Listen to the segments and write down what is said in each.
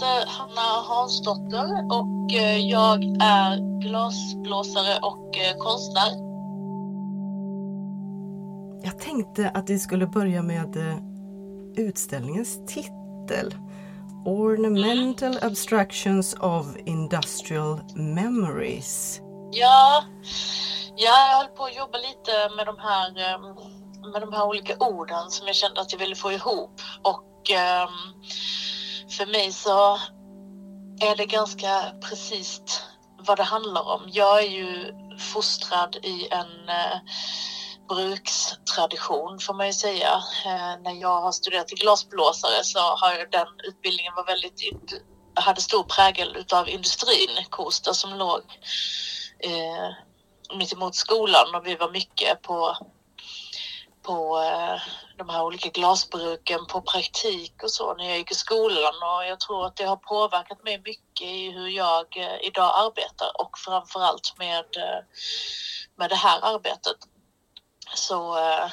heter Hanna Hansdotter och eh, jag är glasblåsare och eh, konstnär. Jag tänkte att vi skulle börja med eh, utställningens titel. Ornamental Abstractions of Industrial Memories. Ja, jag höll på att jobba lite med de här, eh, med de här olika orden som jag kände att jag ville få ihop. Och eh, för mig så är det ganska precis vad det handlar om. Jag är ju fostrad i en eh, brukstradition får man ju säga. Eh, när jag har studerat till glasblåsare så har jag, den utbildningen var väldigt, hade stor prägel utav industrin, Kosta som låg eh, mitt emot skolan och vi var mycket på, på eh, de här olika glasbruken, på praktik och så när jag gick i skolan och jag tror att det har påverkat mig mycket i hur jag eh, idag arbetar och framförallt med, eh, med det här arbetet. Så eh,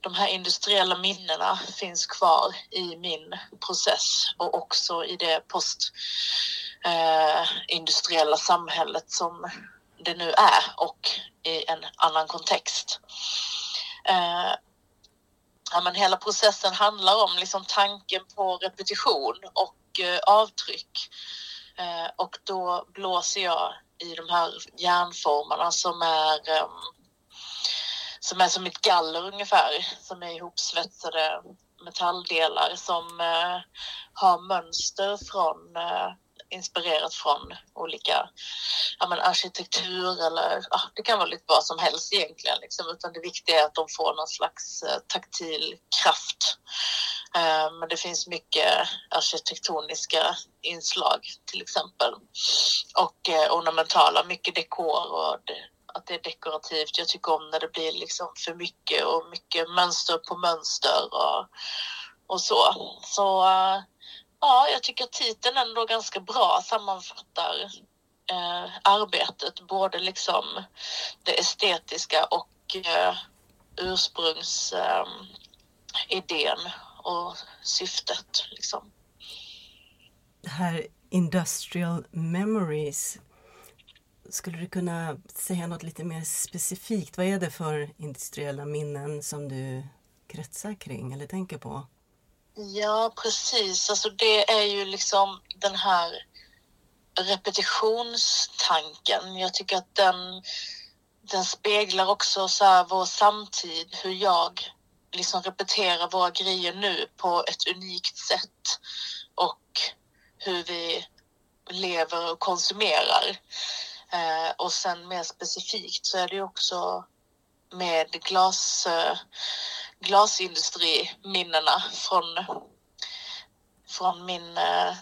de här industriella minnena finns kvar i min process och också i det postindustriella samhället som det nu är och i en annan kontext. Ja, men hela processen handlar om liksom tanken på repetition och eh, avtryck. Eh, och då blåser jag i de här järnformarna som är ehm, som är som ett galler ungefär, som är ihopsvetsade metalldelar som eh, har mönster från eh, inspirerat från olika ja, men arkitektur eller ja, det kan vara lite vad som helst egentligen. Liksom, utan det viktiga är att de får någon slags eh, taktil kraft. Eh, men det finns mycket arkitektoniska inslag till exempel. Och eh, ornamentala, mycket dekor och det, att det är dekorativt. Jag tycker om när det blir liksom för mycket och mycket mönster på mönster och, och så. Så eh, ja, jag tycker titeln ändå ganska bra sammanfattar eh, arbetet, både liksom det estetiska och eh, ursprungsidén ehm, eh, och syftet. Liksom. Det här Industrial Memories skulle du kunna säga något lite mer specifikt? Vad är det för industriella minnen som du kretsar kring eller tänker på? Ja, precis. Alltså det är ju liksom den här repetitionstanken. Jag tycker att den, den speglar också så här vår samtid, hur jag liksom repeterar våra grejer nu på ett unikt sätt och hur vi lever och konsumerar. Eh, och sen mer specifikt så är det ju också med glas, eh, glasindustriminnena från, från min, eh,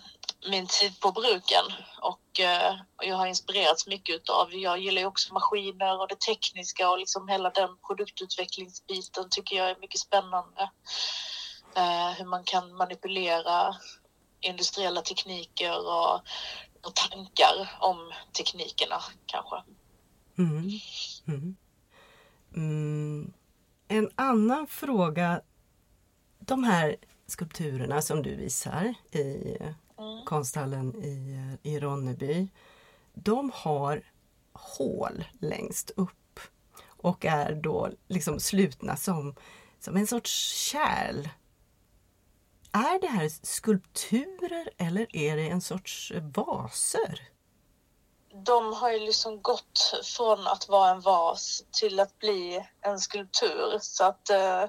min tid på bruken. Och eh, och jag har inspirerats mycket av, jag gillar ju också maskiner och det tekniska och liksom hela den produktutvecklingsbiten tycker jag är mycket spännande. Eh, hur man kan manipulera industriella tekniker och och tankar om teknikerna kanske. Mm. Mm. Mm. En annan fråga. De här skulpturerna som du visar i mm. konsthallen i, i Ronneby. De har hål längst upp och är då liksom slutna som, som en sorts kärl är det här skulpturer eller är det en sorts vaser? De har ju liksom gått från att vara en vas till att bli en skulptur. Så att eh,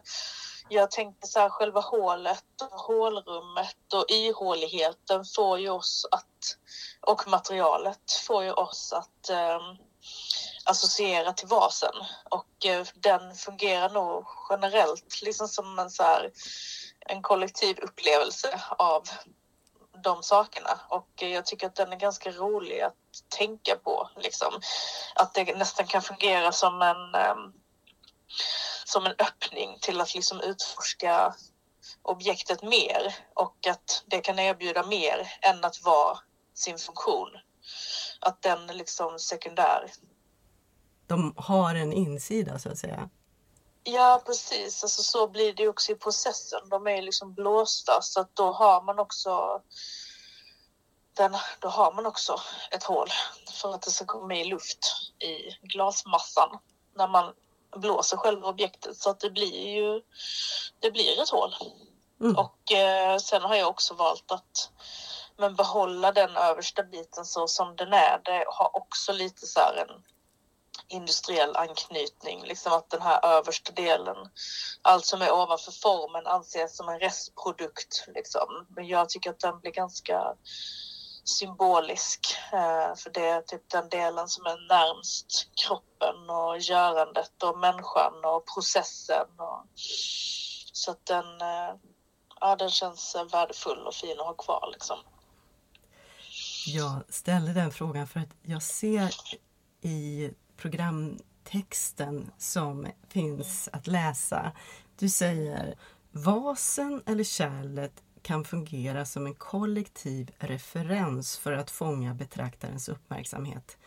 jag tänkte så här, själva hålet och hålrummet och ihåligheten får ju oss att, och materialet får ju oss att eh, associera till vasen. Och eh, den fungerar nog generellt liksom som en så här en kollektiv upplevelse av de sakerna och jag tycker att den är ganska rolig att tänka på. Liksom. Att det nästan kan fungera som en, ehm, som en öppning till att liksom utforska objektet mer och att det kan erbjuda mer än att vara sin funktion. Att den är liksom sekundär. De har en insida så att säga? Ja, precis. Alltså, så blir det också i processen. De är liksom blåsta så att då har man också den, då har man också ett hål för att det ska komma i luft i glasmassan när man blåser själva objektet så att det blir ju det blir ett hål. Mm. Och eh, sen har jag också valt att men behålla den översta biten så som den är. Det har också lite så här en industriell anknytning, liksom att den här översta delen, allt som är ovanför formen anses som en restprodukt. Liksom. Men jag tycker att den blir ganska symbolisk, eh, för det är typ den delen som är närmst kroppen och görandet och människan och processen. Och, så att den, eh, ja, den känns värdefull och fin att ha kvar. Liksom. Jag ställde den frågan för att jag ser i programtexten som finns att läsa. Du säger Vasen eller kärlet kan fungera som en kollektiv referens för att fånga betraktarens uppmärksamhet.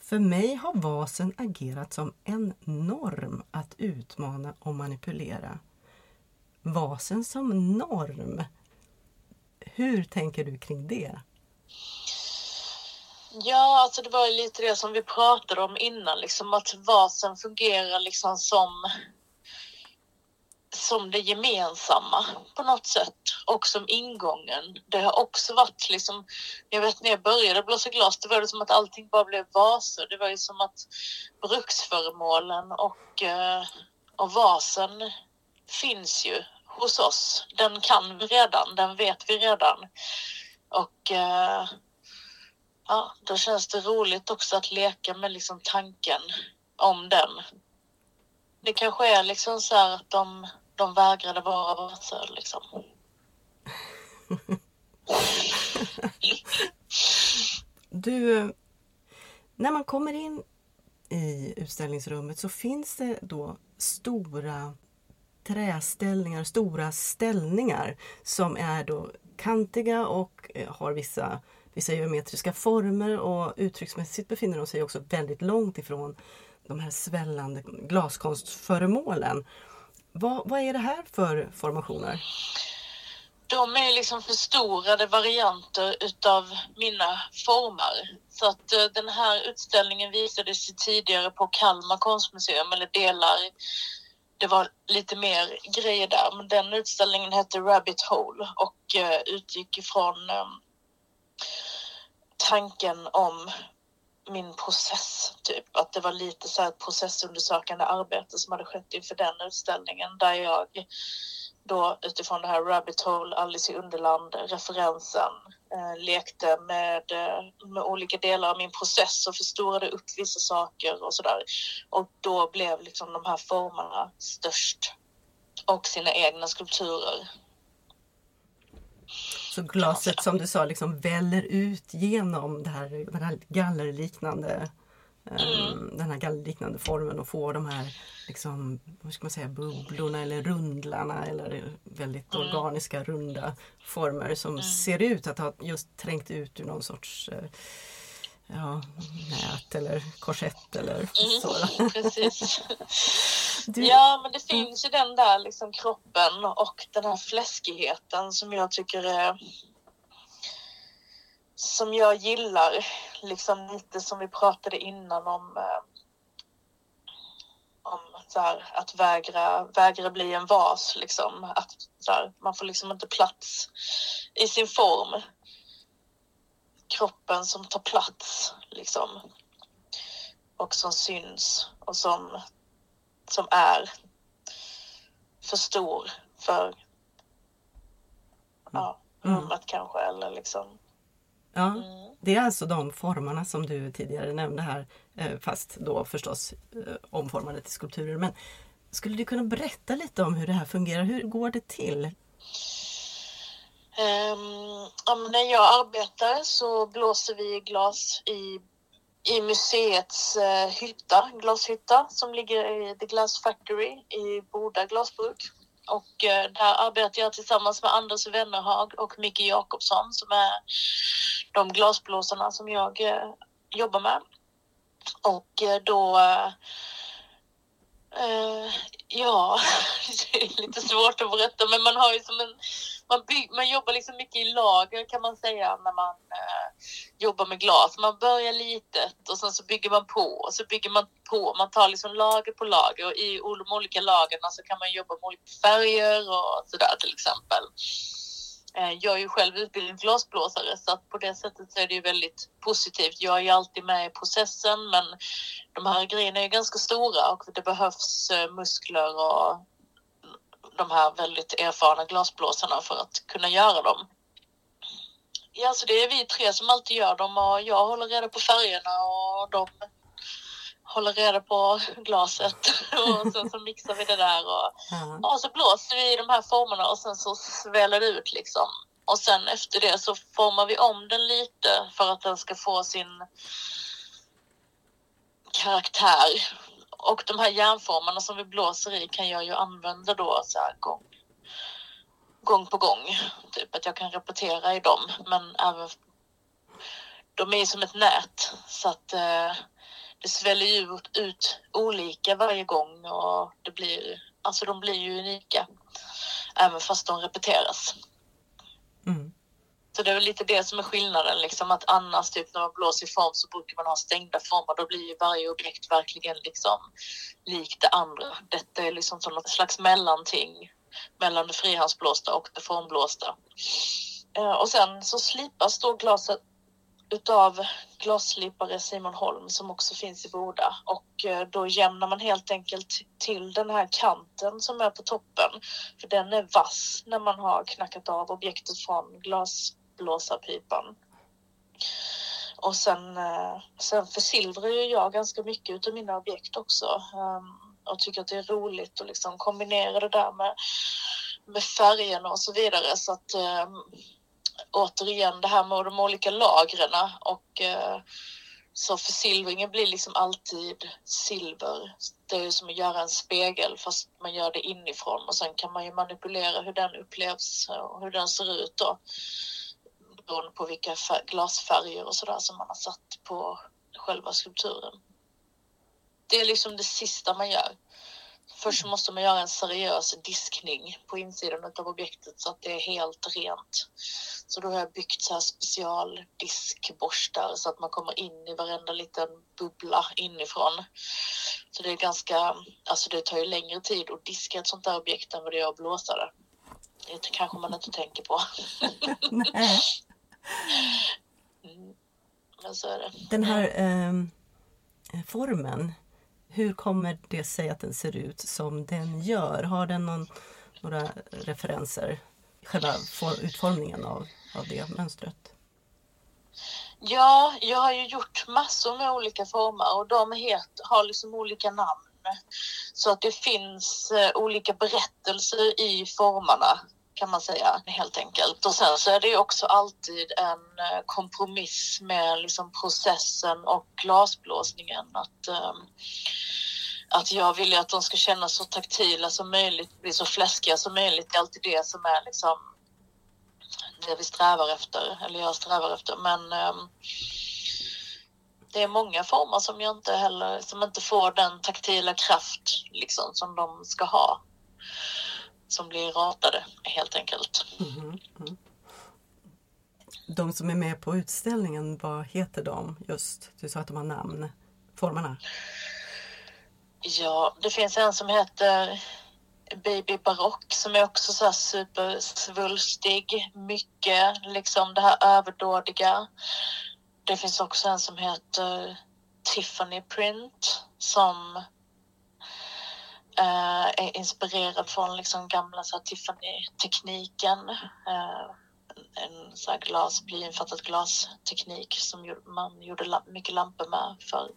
För mig har vasen agerat som en norm att utmana och manipulera. Vasen som norm. Hur tänker du kring det? Ja, alltså det var ju lite det som vi pratade om innan, liksom att vasen fungerar liksom som som det gemensamma på något sätt och som ingången. Det har också varit liksom, jag vet när jag började blåsa glas, det var det som att allting bara blev vaser. Det var ju som att bruksföremålen och, eh, och vasen finns ju hos oss. Den kan vi redan, den vet vi redan. Och eh, ja, då känns det roligt också att leka med liksom tanken om den. Det kanske är liksom så här att de, de vägrade vara varsel. liksom. du, när man kommer in i utställningsrummet så finns det då stora träställningar, stora ställningar som är då kantiga och Eh, har vissa vissa geometriska former och uttrycksmässigt befinner de sig också väldigt långt ifrån de här svällande glaskonstföremålen. Vad, vad är det här för formationer? De är liksom förstorade varianter utav mina former. Så att eh, den här utställningen visades tidigare på Kalmar konstmuseum, eller delar. Det var lite mer grejer där, men den utställningen hette Rabbit Hole och eh, utgick ifrån ehm, tanken om min process, typ. Att det var lite så här ett processundersökande arbete som hade skett inför den utställningen där jag då utifrån det här Rabbit Hole, Alice i Underland, referensen, Eh, lekte med, eh, med olika delar av min process och förstorade upp vissa saker och sådär. Och då blev liksom de här formerna störst och sina egna skulpturer så glaset som du sa liksom väller ut genom det här, den här gallerliknande mm. den här gallerliknande formen och får de här liksom, vad ska man säga, bubblorna eller rundlarna eller väldigt mm. organiska runda former som mm. ser ut att ha just trängt ut ur någon sorts eh, ja, nät eller korsett eller mm, så. Precis. Du... Ja, men det finns ju den där liksom kroppen och den här fläskigheten som jag tycker är som jag gillar, liksom lite som vi pratade innan om eh, om så här, att vägra, vägra bli en vas. Liksom. Att, så här, man får liksom inte plats i sin form kroppen som tar plats liksom. Och som syns och som, som är för stor för ja, mm. rummet mm. kanske eller liksom. Ja, mm. det är alltså de formarna som du tidigare nämnde här eh, fast då förstås eh, omformade till skulpturer. Men skulle du kunna berätta lite om hur det här fungerar? Hur går det till? Um, när jag arbetar så blåser vi glas i, i museets uh, hytta, glashytta som ligger i The Glass Factory i Boda glasbruk. Och uh, där arbetar jag tillsammans med Anders Wennerhag och Micke Jakobsson som är de glasblåsarna som jag eh, jobbar med. Och eh, då eh, Ja, det är lite svårt att berätta, men man har ju som en... Man, by, man jobbar liksom mycket i lager kan man säga när man eh, jobbar med glas. Man börjar litet och sen så bygger man på och så bygger man på. Man tar liksom lager på lager och i de olika lagren så kan man jobba med olika färger och sådär till exempel. Eh, jag är ju själv utbildad glasblåsare så att på det sättet så är det ju väldigt positivt. Jag är ju alltid med i processen men de här grejerna är ganska stora och det behövs eh, muskler och de här väldigt erfarna glasblåsarna för att kunna göra dem. Ja, så det är vi tre som alltid gör dem och jag håller reda på färgerna och de håller reda på glaset och sen så mixar vi det där och, mm. och så blåser vi i de här formerna och sen så sväller det ut liksom. Och sen efter det så formar vi om den lite för att den ska få sin karaktär. Och de här järnformarna som vi blåser i kan jag ju använda då så här gång, gång på gång. Typ att jag kan repetera i dem men även de är som ett nät så att eh, det sväller ju ut, ut olika varje gång och det blir, alltså de blir ju unika även fast de repeteras. Mm. Så det är väl lite det som är skillnaden, liksom att annars typ när man blåser i form så brukar man ha stängda former. Då blir ju varje objekt verkligen liksom likt det andra. Detta är liksom som något slags mellanting mellan det frihandsblåsta och det formblåsta. Eh, och sen så slipas då glaset utav glasslipare Simon Holm som också finns i Boda. Och eh, då jämnar man helt enkelt till den här kanten som är på toppen. För den är vass när man har knackat av objektet från glasblåsarpipan. Och sen, eh, sen försilvrar ju jag ganska mycket utav mina objekt också. Ehm, och tycker att det är roligt att liksom kombinera det där med, med färgerna och så vidare. Så att ehm, återigen det här med de olika lagren och eh, så försilvringen blir liksom alltid silver. Det är som att göra en spegel fast man gör det inifrån och sen kan man ju manipulera hur den upplevs och hur den ser ut då. Beroende på vilka glasfärger och sådär som man har satt på själva skulpturen. Det är liksom det sista man gör. Först måste man göra en seriös diskning på insidan av objektet så att det är helt rent. Så då har jag byggt så här specialdiskborstar så att man kommer in i varenda liten bubbla inifrån. Så det är ganska, alltså det tar ju längre tid att diska ett sånt där objekt än vad det gör att blåsa det. Det kanske man inte tänker på. Nej. Mm. Men så är det. Den här eh, formen hur kommer det sig att den ser ut som den gör? Har den någon, några referenser? Själva utformningen av, av det mönstret? Ja, jag har ju gjort massor med olika former och de het, har liksom olika namn. Så att det finns eh, olika berättelser i formarna, kan man säga helt enkelt. Och sen så är det också alltid en eh, kompromiss med liksom processen och glasblåsningen. Att, um, att jag vill ju att de ska kännas så taktila som möjligt, bli så fläskiga som möjligt. Det är alltid det som är liksom det vi strävar efter, eller jag strävar efter. Men um, det är många former som jag inte heller, som inte får den taktila kraft liksom som de ska ha som blir ratade helt enkelt. Mm, mm. De som är med på utställningen, vad heter de just? Du sa att de har namn, formerna? Ja, det finns en som heter Baby Barock som är också så här supersvulstig. Mycket liksom det här överdådiga. Det finns också en som heter Tiffany Print som eh, är inspirerad från liksom gamla Tiffany-tekniken. Eh, en så här glas, blyinfattat glasteknik som man gjorde mycket lampor med för.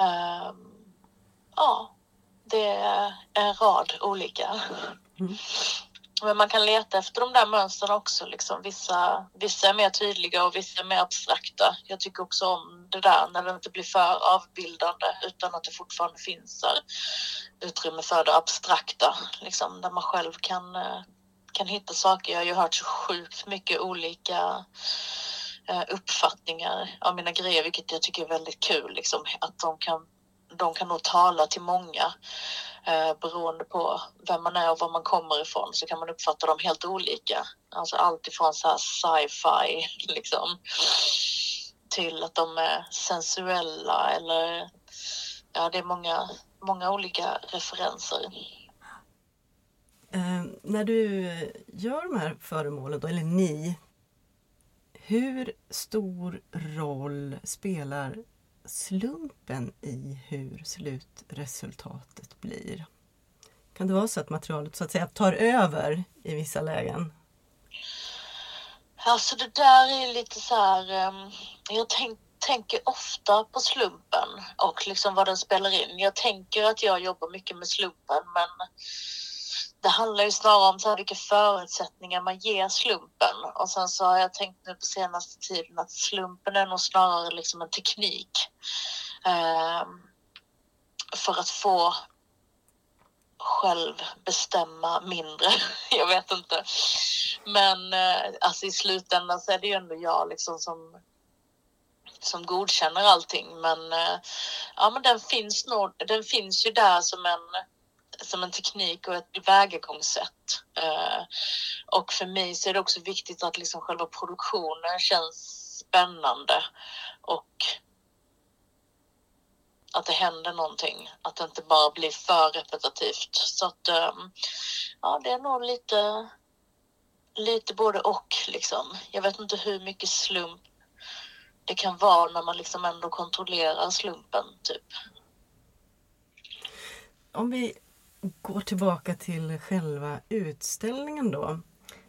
Eh, ja, det är en rad olika. Mm. Men man kan leta efter de där mönstren också. Liksom. Vissa, vissa är mer tydliga och vissa är mer abstrakta. Jag tycker också om det där när det inte blir för avbildande utan att det fortfarande finns utrymme för det abstrakta. Liksom, där man själv kan, eh, kan hitta saker. Jag har ju hört så sjukt mycket olika eh, uppfattningar av mina grejer vilket jag tycker är väldigt kul. Liksom, att de kan de kan nog tala till många. Eh, beroende på vem man är och var man kommer ifrån så kan man uppfatta dem helt olika. Alltså allt ifrån så här sci-fi liksom till att de är sensuella eller ja, det är många, många olika referenser. Eh, när du gör de här föremålen, då, eller ni, hur stor roll spelar slumpen i hur slutresultatet blir? Kan det vara så att materialet så att säga tar över i vissa lägen? Alltså det där är lite så här, ehm, jag tänk, tänker ofta på slumpen och liksom vad den spelar in. Jag tänker att jag jobbar mycket med slumpen men det handlar ju snarare om så här vilka förutsättningar man ger slumpen. Och sen så har jag tänkt nu på senaste tiden att slumpen är nog snarare liksom en teknik. Eh, för att få själv bestämma mindre. jag vet inte. Men eh, alltså i slutändan så är det ju ändå jag liksom som som godkänner allting men eh, ja men den finns nog, den finns ju där som en som en teknik och ett tillvägagångssätt. Eh, och för mig så är det också viktigt att liksom själva produktionen känns spännande och att det händer någonting. Att det inte bara blir för repetitivt. Så att ehm, ja, det är nog lite, lite både och liksom. Jag vet inte hur mycket slump det kan vara när man liksom ändå kontrollerar slumpen typ. Om vi går tillbaka till själva utställningen då.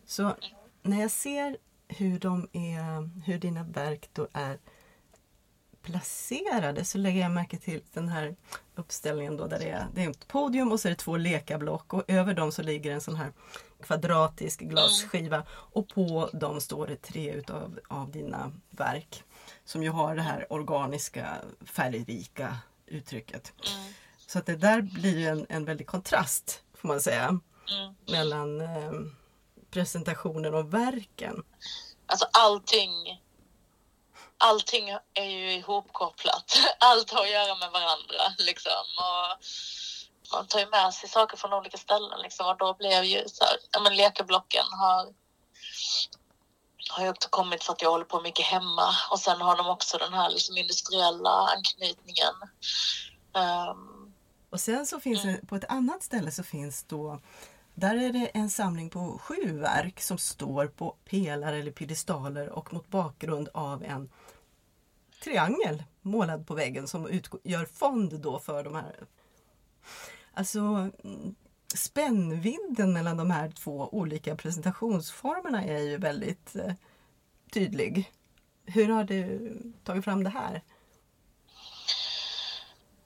Så när jag ser hur, de är, hur dina verk då är placerade så lägger jag märke till den här uppställningen då där det är, det är ett podium och så är det två lekablock och över dem så ligger en sån här kvadratisk glasskiva och på dem står det tre utav av dina verk som ju har det här organiska färgrika uttrycket. Mm. Så att det där blir en, en väldig kontrast får man säga mm. mellan eh, presentationen och verken. Alltså allting allting är ju ihopkopplat. Allt har att göra med varandra liksom. Och man tar ju med sig saker från olika ställen liksom och då blir ju så här, ja men lekablocken har har ju också kommit för att jag håller på mycket hemma och sen har de också den här liksom industriella anknytningen. Um, och sen så finns det på ett annat ställe så finns då där är det en samling på sju verk som står på pelare eller piedestaler och mot bakgrund av en triangel målad på väggen som utgör fond då för de här. Alltså spännvidden mellan de här två olika presentationsformerna är ju väldigt eh, tydlig. Hur har du tagit fram det här?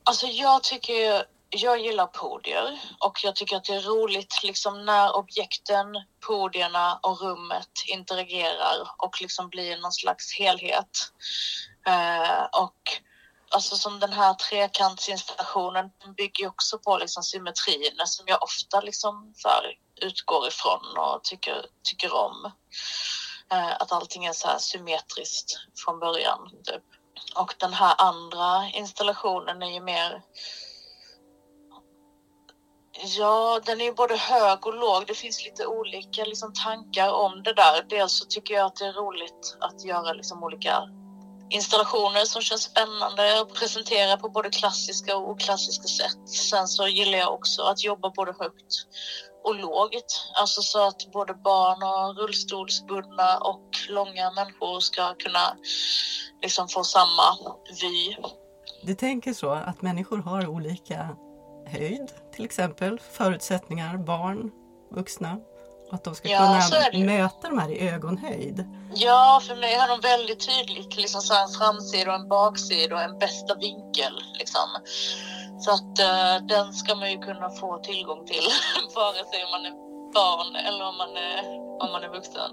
Alltså jag tycker jag gillar podier och jag tycker att det är roligt liksom när objekten, podierna och rummet interagerar och liksom blir någon slags helhet. Eh, och alltså som den här trekantsinstallationen bygger också på liksom symmetrin som jag ofta liksom så utgår ifrån och tycker, tycker om. Eh, att allting är så här symmetriskt från början. Typ. Och den här andra installationen är ju mer Ja, den är ju både hög och låg. Det finns lite olika liksom, tankar om det där. Dels så tycker jag att det är roligt att göra liksom, olika installationer som känns spännande och presentera på både klassiska och oklassiska sätt. Sen så gillar jag också att jobba både högt och lågt. Alltså så att både barn och rullstolsbundna och långa människor ska kunna liksom få samma vy. Du tänker så att människor har olika höjd till exempel, förutsättningar, barn, vuxna. Att de ska ja, kunna möta de här i ögonhöjd. Ja, för mig har de väldigt tydligt liksom så en framsida och en baksida och en bästa vinkel. Liksom. Så att uh, den ska man ju kunna få tillgång till, vare sig om man är barn eller om man är, om man är vuxen.